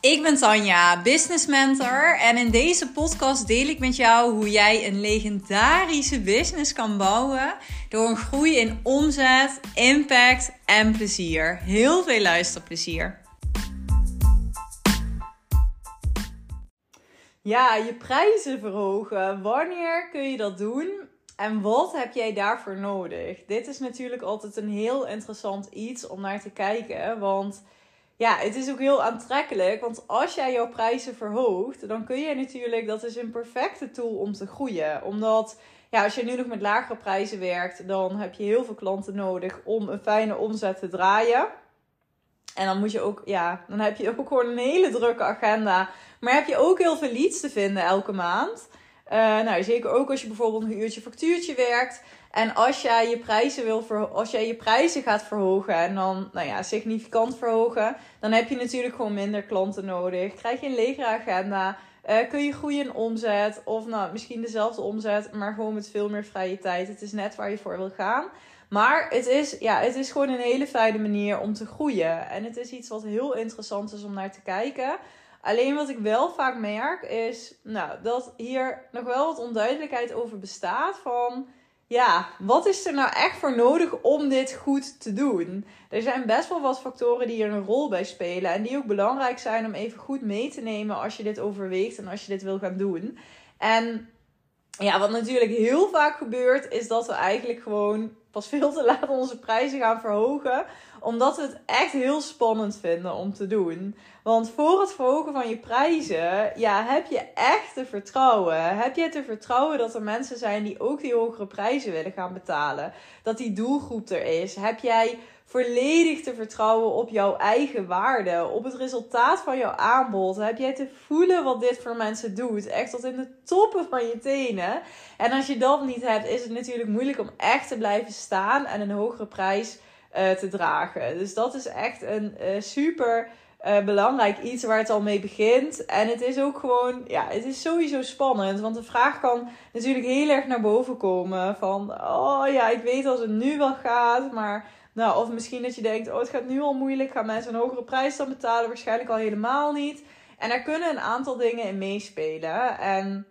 Ik ben Tanja, business mentor en in deze podcast deel ik met jou hoe jij een legendarische business kan bouwen door een groei in omzet, impact en plezier. Heel veel luisterplezier. Ja, je prijzen verhogen. Wanneer kun je dat doen? En wat heb jij daarvoor nodig? Dit is natuurlijk altijd een heel interessant iets om naar te kijken, want ja, het is ook heel aantrekkelijk. Want als jij jouw prijzen verhoogt, dan kun je natuurlijk, dat is een perfecte tool om te groeien. Omdat, ja, als je nu nog met lagere prijzen werkt, dan heb je heel veel klanten nodig om een fijne omzet te draaien. En dan moet je ook, ja, dan heb je ook gewoon een hele drukke agenda. Maar heb je ook heel veel leads te vinden elke maand. Uh, nou, zeker ook als je bijvoorbeeld een uurtje factuurtje werkt. En als jij je prijzen, wil als jij je prijzen gaat verhogen en dan nou ja, significant verhogen, dan heb je natuurlijk gewoon minder klanten nodig. Krijg je een legere agenda, uh, kun je groeien in omzet of nou, misschien dezelfde omzet, maar gewoon met veel meer vrije tijd. Het is net waar je voor wil gaan. Maar het is, ja, het is gewoon een hele fijne manier om te groeien. En het is iets wat heel interessant is om naar te kijken. Alleen wat ik wel vaak merk is nou, dat hier nog wel wat onduidelijkheid over bestaat van ja, wat is er nou echt voor nodig om dit goed te doen? Er zijn best wel wat factoren die er een rol bij spelen. En die ook belangrijk zijn om even goed mee te nemen als je dit overweegt en als je dit wil gaan doen. En ja, wat natuurlijk heel vaak gebeurt, is dat we eigenlijk gewoon pas veel te laat onze prijzen gaan verhogen. Omdat we het echt heel spannend vinden om te doen. Want voor het verhogen van je prijzen, ja, heb je echt te vertrouwen. Heb je te vertrouwen dat er mensen zijn die ook die hogere prijzen willen gaan betalen? Dat die doelgroep er is? Heb jij volledig te vertrouwen op jouw eigen waarde, op het resultaat van jouw aanbod. Heb jij te voelen wat dit voor mensen doet, echt tot in de toppen van je tenen. En als je dat niet hebt, is het natuurlijk moeilijk om echt te blijven staan en een hogere prijs uh, te dragen. Dus dat is echt een uh, super uh, belangrijk iets waar het al mee begint. En het is ook gewoon, ja, het is sowieso spannend. Want de vraag kan natuurlijk heel erg naar boven komen van, oh ja, ik weet als het nu wel gaat, maar nou, of misschien dat je denkt, oh het gaat nu al moeilijk, gaan mensen een hogere prijs dan betalen? Waarschijnlijk al helemaal niet. En daar kunnen een aantal dingen in meespelen. En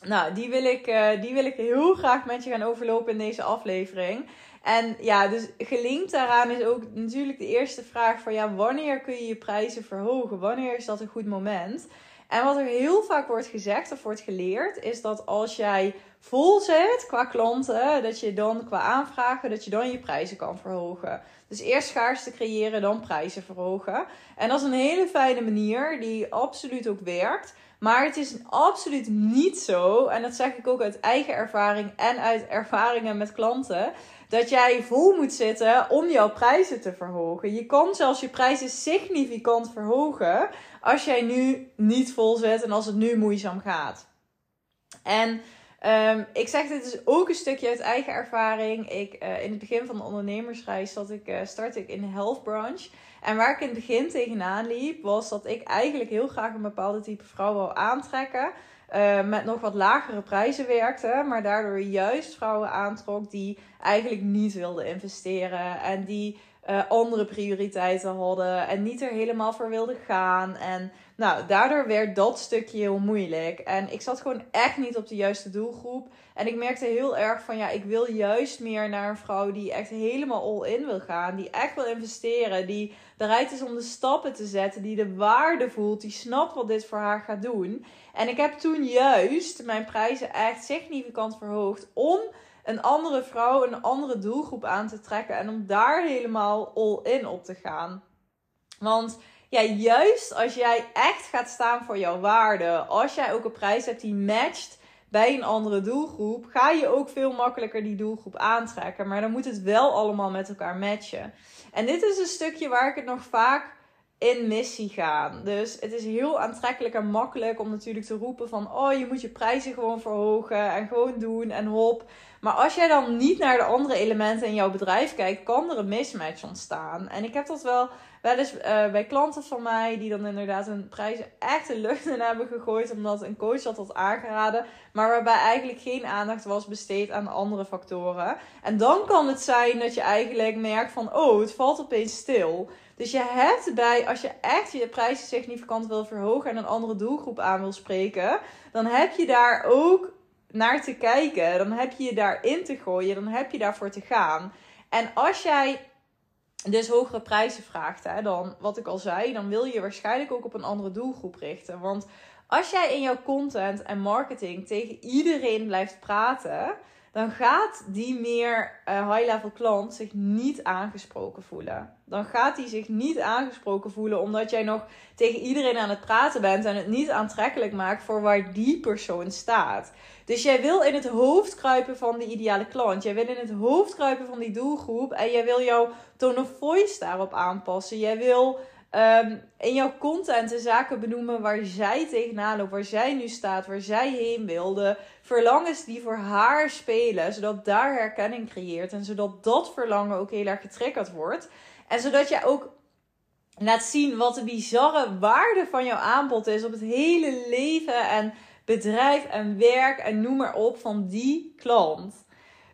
nou, die wil ik, uh, die wil ik heel graag met je gaan overlopen in deze aflevering. En ja, dus gelinkt daaraan is ook natuurlijk de eerste vraag van ja, wanneer kun je je prijzen verhogen? Wanneer is dat een goed moment? En wat er heel vaak wordt gezegd of wordt geleerd, is dat als jij vol zit qua klanten, dat je dan qua aanvragen, dat je dan je prijzen kan verhogen. Dus eerst schaarste creëren, dan prijzen verhogen. En dat is een hele fijne manier die absoluut ook werkt. Maar het is absoluut niet zo, en dat zeg ik ook uit eigen ervaring en uit ervaringen met klanten, dat jij vol moet zitten om jouw prijzen te verhogen. Je kan zelfs je prijzen significant verhogen als jij nu niet vol zit en als het nu moeizaam gaat. En um, ik zeg dit dus ook een stukje uit eigen ervaring. Ik, uh, in het begin van de ondernemersreis zat ik, uh, startte ik in de health branch. En waar ik in het begin tegenaan liep, was dat ik eigenlijk heel graag een bepaalde type vrouw wil aantrekken. Uh, met nog wat lagere prijzen werkte, maar daardoor juist vrouwen aantrok die eigenlijk niet wilden investeren en die uh, andere prioriteiten hadden en niet er helemaal voor wilden gaan. En nou, daardoor werd dat stukje heel moeilijk. En ik zat gewoon echt niet op de juiste doelgroep. En ik merkte heel erg van ja, ik wil juist meer naar een vrouw die echt helemaal all in wil gaan. Die echt wil investeren. Die bereid is om de stappen te zetten. Die de waarde voelt. Die snapt wat dit voor haar gaat doen. En ik heb toen juist mijn prijzen echt significant verhoogd. Om een andere vrouw, een andere doelgroep aan te trekken. En om daar helemaal all in op te gaan. Want ja, juist als jij echt gaat staan voor jouw waarde. Als jij ook een prijs hebt die matcht bij een andere doelgroep, ga je ook veel makkelijker die doelgroep aantrekken. Maar dan moet het wel allemaal met elkaar matchen. En dit is een stukje waar ik het nog vaak in missie gaan. Dus het is heel aantrekkelijk en makkelijk om natuurlijk te roepen van... oh, je moet je prijzen gewoon verhogen en gewoon doen en hop. Maar als jij dan niet naar de andere elementen in jouw bedrijf kijkt, kan er een mismatch ontstaan. En ik heb dat wel wel eens uh, bij klanten van mij die dan inderdaad hun prijzen echt de lucht in hebben gegooid. Omdat een coach dat had aangeraden. Maar waarbij eigenlijk geen aandacht was besteed aan andere factoren. En dan kan het zijn dat je eigenlijk merkt van oh, het valt opeens stil. Dus je hebt bij, als je echt je prijzen significant wil verhogen en een andere doelgroep aan wil spreken, dan heb je daar ook naar te kijken. Dan heb je je daarin te gooien. Dan heb je daarvoor te gaan. En als jij dus hogere prijzen vraagt, hè, dan wat ik al zei, dan wil je waarschijnlijk ook op een andere doelgroep richten. Want als jij in jouw content en marketing tegen iedereen blijft praten, dan gaat die meer uh, high-level klant zich niet aangesproken voelen. Dan gaat hij zich niet aangesproken voelen omdat jij nog tegen iedereen aan het praten bent en het niet aantrekkelijk maakt voor waar die persoon staat. Dus jij wil in het hoofd kruipen van de ideale klant. Jij wil in het hoofd kruipen van die doelgroep en jij wil jouw tone of voice daarop aanpassen. Jij wil um, in jouw content de zaken benoemen waar zij tegenaan loopt, waar zij nu staat, waar zij heen wilde. Verlangens die voor haar spelen, zodat daar herkenning creëert en zodat dat verlangen ook heel erg getriggerd wordt. En zodat jij ook laat zien wat de bizarre waarde van jouw aanbod is op het hele leven en bedrijf en werk en noem maar op van die klant.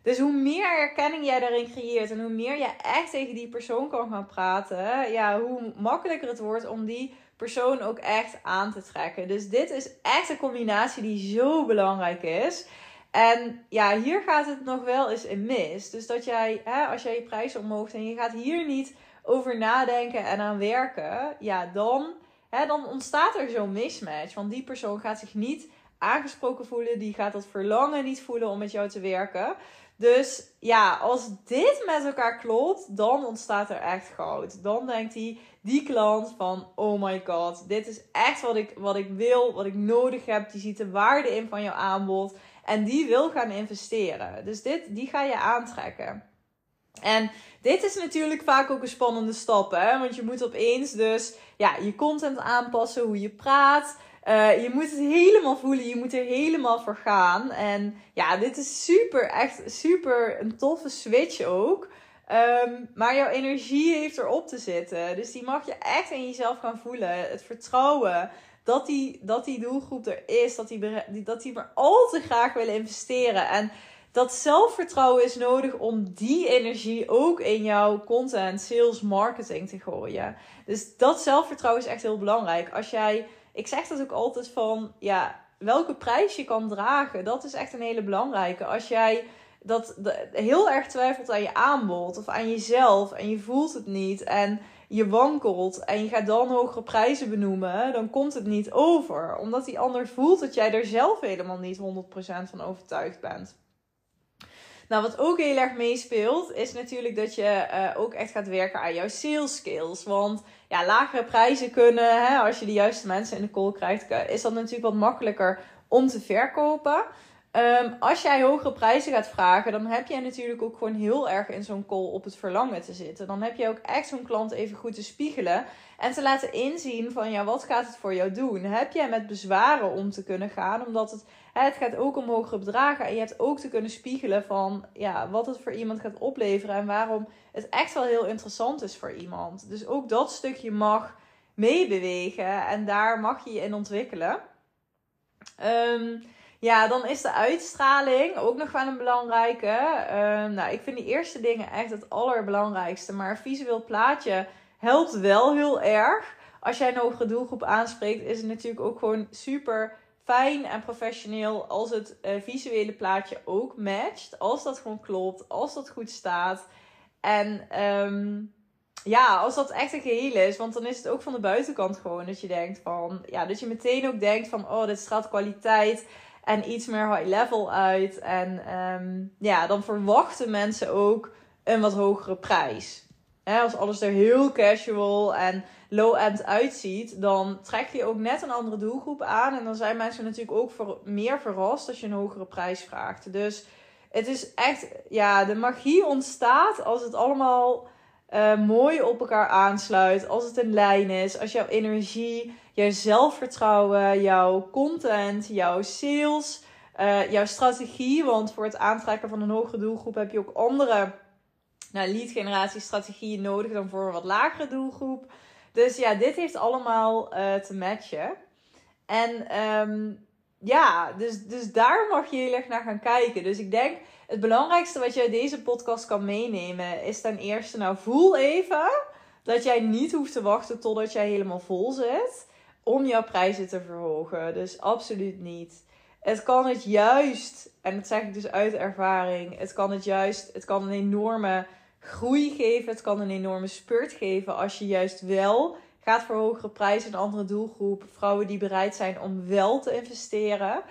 Dus hoe meer erkenning jij daarin creëert en hoe meer je echt tegen die persoon kan gaan praten, ja, hoe makkelijker het wordt om die persoon ook echt aan te trekken. Dus dit is echt een combinatie die zo belangrijk is. En ja, hier gaat het nog wel eens in mis. Dus dat jij, hè, als jij je prijs omhoog en je gaat hier niet over nadenken en aan werken, ja, dan, hè, dan ontstaat er zo'n mismatch. Want die persoon gaat zich niet aangesproken voelen, die gaat dat verlangen niet voelen om met jou te werken. Dus ja, als dit met elkaar klopt, dan ontstaat er echt goud. Dan denkt hij, die klant van, oh my god, dit is echt wat ik, wat ik wil, wat ik nodig heb. Die ziet de waarde in van jouw aanbod en die wil gaan investeren. Dus dit, die ga je aantrekken. En dit is natuurlijk vaak ook een spannende stap, hè? Want je moet opeens dus ja, je content aanpassen, hoe je praat. Uh, je moet het helemaal voelen, je moet er helemaal voor gaan. En ja, dit is super, echt super een toffe switch ook. Um, maar jouw energie heeft erop te zitten. Dus die mag je echt in jezelf gaan voelen. Het vertrouwen dat die, dat die doelgroep er is. Dat die, dat die maar al te graag willen investeren. En dat zelfvertrouwen is nodig om die energie ook in jouw content, sales, marketing te gooien. Dus dat zelfvertrouwen is echt heel belangrijk. Als jij ik zeg dat ook altijd van, ja, welke prijs je kan dragen, dat is echt een hele belangrijke. Als jij dat heel erg twijfelt aan je aanbod of aan jezelf en je voelt het niet en je wankelt en je gaat dan hogere prijzen benoemen, dan komt het niet over. Omdat die ander voelt dat jij er zelf helemaal niet 100% van overtuigd bent. Nou, wat ook heel erg meespeelt, is natuurlijk dat je uh, ook echt gaat werken aan jouw sales skills. Want ja, lagere prijzen kunnen, hè, als je de juiste mensen in de call krijgt, is dat natuurlijk wat makkelijker om te verkopen. Um, als jij hogere prijzen gaat vragen, dan heb jij natuurlijk ook gewoon heel erg in zo'n call op het verlangen te zitten. Dan heb je ook echt zo'n klant even goed te spiegelen en te laten inzien van ja, wat gaat het voor jou doen? Heb jij met bezwaren om te kunnen gaan? Omdat het, het gaat ook om hogere bedragen en je hebt ook te kunnen spiegelen van ja, wat het voor iemand gaat opleveren en waarom het echt wel heel interessant is voor iemand. Dus ook dat stukje mag meebewegen en daar mag je je in ontwikkelen. Um, ja, dan is de uitstraling ook nog wel een belangrijke. Uh, nou, ik vind die eerste dingen echt het allerbelangrijkste. Maar een visueel plaatje helpt wel heel erg. Als jij een hogere doelgroep aanspreekt, is het natuurlijk ook gewoon super fijn en professioneel als het uh, visuele plaatje ook matcht. Als dat gewoon klopt, als dat goed staat. En um, ja, als dat echt een geheel is, want dan is het ook van de buitenkant gewoon dat je denkt van, ja, dat je meteen ook denkt van, oh, dit straalt kwaliteit en iets meer high level uit. En um, ja, dan verwachten mensen ook een wat hogere prijs. als alles er heel casual en low-end uitziet, dan trek je ook net een andere doelgroep aan. En dan zijn mensen natuurlijk ook voor, meer verrast als je een hogere prijs vraagt. Dus het is echt, ja, de magie ontstaat als het allemaal uh, mooi op elkaar aansluit. Als het een lijn is. Als jouw energie, jouw zelfvertrouwen, jouw content, jouw sales uh, jouw strategie. Want voor het aantrekken van een hogere doelgroep heb je ook andere nou, lead generatie strategieën nodig dan voor een wat lagere doelgroep. Dus ja, dit heeft allemaal uh, te matchen. En um, ja, dus, dus daar mag je heel erg naar gaan kijken. Dus ik denk, het belangrijkste wat uit deze podcast kan meenemen is ten eerste, nou voel even dat jij niet hoeft te wachten totdat jij helemaal vol zit om jouw prijzen te verhogen. Dus absoluut niet. Het kan het juist, en dat zeg ik dus uit ervaring, het kan het juist, het kan een enorme groei geven, het kan een enorme spurt geven als je juist wel gaat voor hogere prijzen. Een andere doelgroep, vrouwen die bereid zijn om wel te investeren.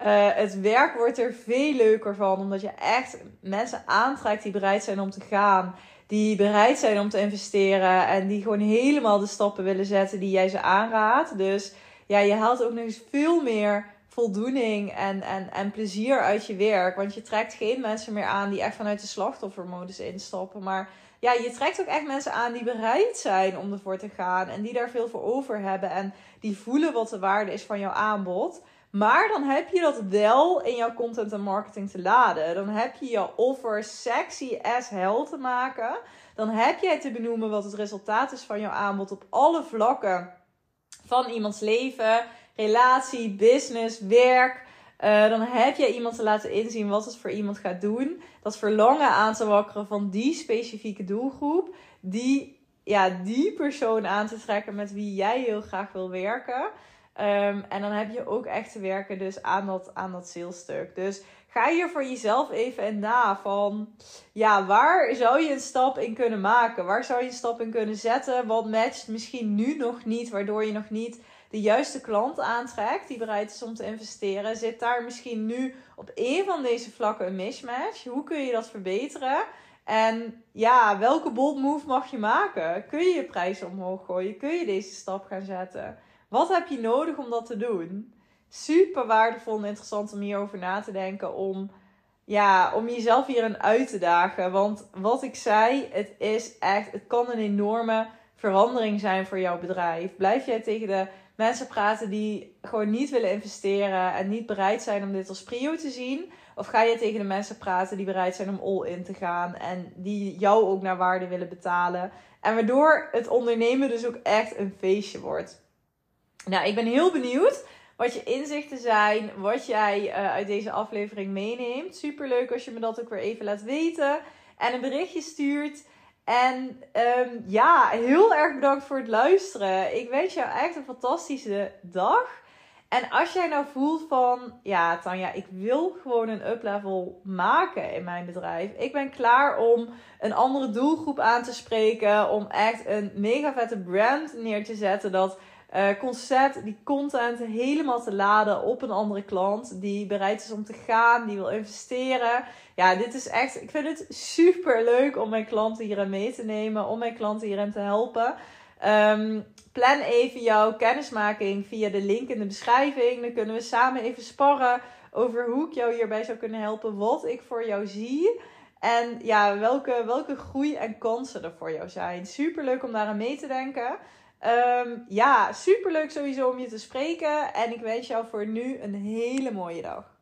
Uh, het werk wordt er veel leuker van, omdat je echt mensen aantrekt die bereid zijn om te gaan. Die bereid zijn om te investeren en die gewoon helemaal de stappen willen zetten die jij ze aanraadt. Dus ja, je haalt ook nog eens veel meer voldoening en, en, en plezier uit je werk. Want je trekt geen mensen meer aan die echt vanuit de slachtoffermodus instappen. Maar ja, je trekt ook echt mensen aan die bereid zijn om ervoor te gaan. En die daar veel voor over hebben. En die voelen wat de waarde is van jouw aanbod. Maar dan heb je dat wel in jouw content en marketing te laden. Dan heb je je offer sexy as hell te maken. Dan heb je te benoemen wat het resultaat is van jouw aanbod op alle vlakken van iemands leven, relatie, business, werk. Uh, dan heb je iemand te laten inzien wat het voor iemand gaat doen. Dat verlangen aan te wakkeren van die specifieke doelgroep. Die, ja, die persoon aan te trekken met wie jij heel graag wil werken. Um, en dan heb je ook echt te werken dus aan dat, aan dat salesstuk. Dus ga hier voor jezelf even in na van... Ja, waar zou je een stap in kunnen maken? Waar zou je een stap in kunnen zetten? Wat matcht misschien nu nog niet, waardoor je nog niet de juiste klant aantrekt die bereid is om te investeren, zit daar misschien nu op één van deze vlakken een mismatch? Hoe kun je dat verbeteren? En ja, welke bold move mag je maken? Kun je je prijzen omhoog gooien? Kun je deze stap gaan zetten? Wat heb je nodig om dat te doen? Super waardevol en interessant om hierover na te denken. Om, ja, om jezelf hierin uit te dagen. Want wat ik zei, het is echt, het kan een enorme verandering zijn voor jouw bedrijf. Blijf jij tegen de mensen praten die gewoon niet willen investeren en niet bereid zijn om dit als prio te zien? Of ga je tegen de mensen praten die bereid zijn om all in te gaan en die jou ook naar waarde willen betalen? En waardoor het ondernemen dus ook echt een feestje wordt. Nou, ik ben heel benieuwd wat je inzichten zijn, wat jij uh, uit deze aflevering meeneemt. Super leuk als je me dat ook weer even laat weten en een berichtje stuurt. En um, ja, heel erg bedankt voor het luisteren. Ik wens jou echt een fantastische dag. En als jij nou voelt van, ja Tanja, ik wil gewoon een uplevel maken in mijn bedrijf. Ik ben klaar om een andere doelgroep aan te spreken. Om echt een mega vette brand neer te zetten. Dat uh, concept, die content helemaal te laden op een andere klant. Die bereid is om te gaan, die wil investeren. Ja, dit is echt, ik vind het super leuk om mijn klanten hierin mee te nemen. Om mijn klanten hierin te helpen. Um, plan even jouw kennismaking via de link in de beschrijving. Dan kunnen we samen even sparren over hoe ik jou hierbij zou kunnen helpen. Wat ik voor jou zie. En ja, welke, welke groei en kansen er voor jou zijn. Super leuk om daar aan mee te denken. Um, ja, super leuk sowieso om je te spreken. En ik wens jou voor nu een hele mooie dag.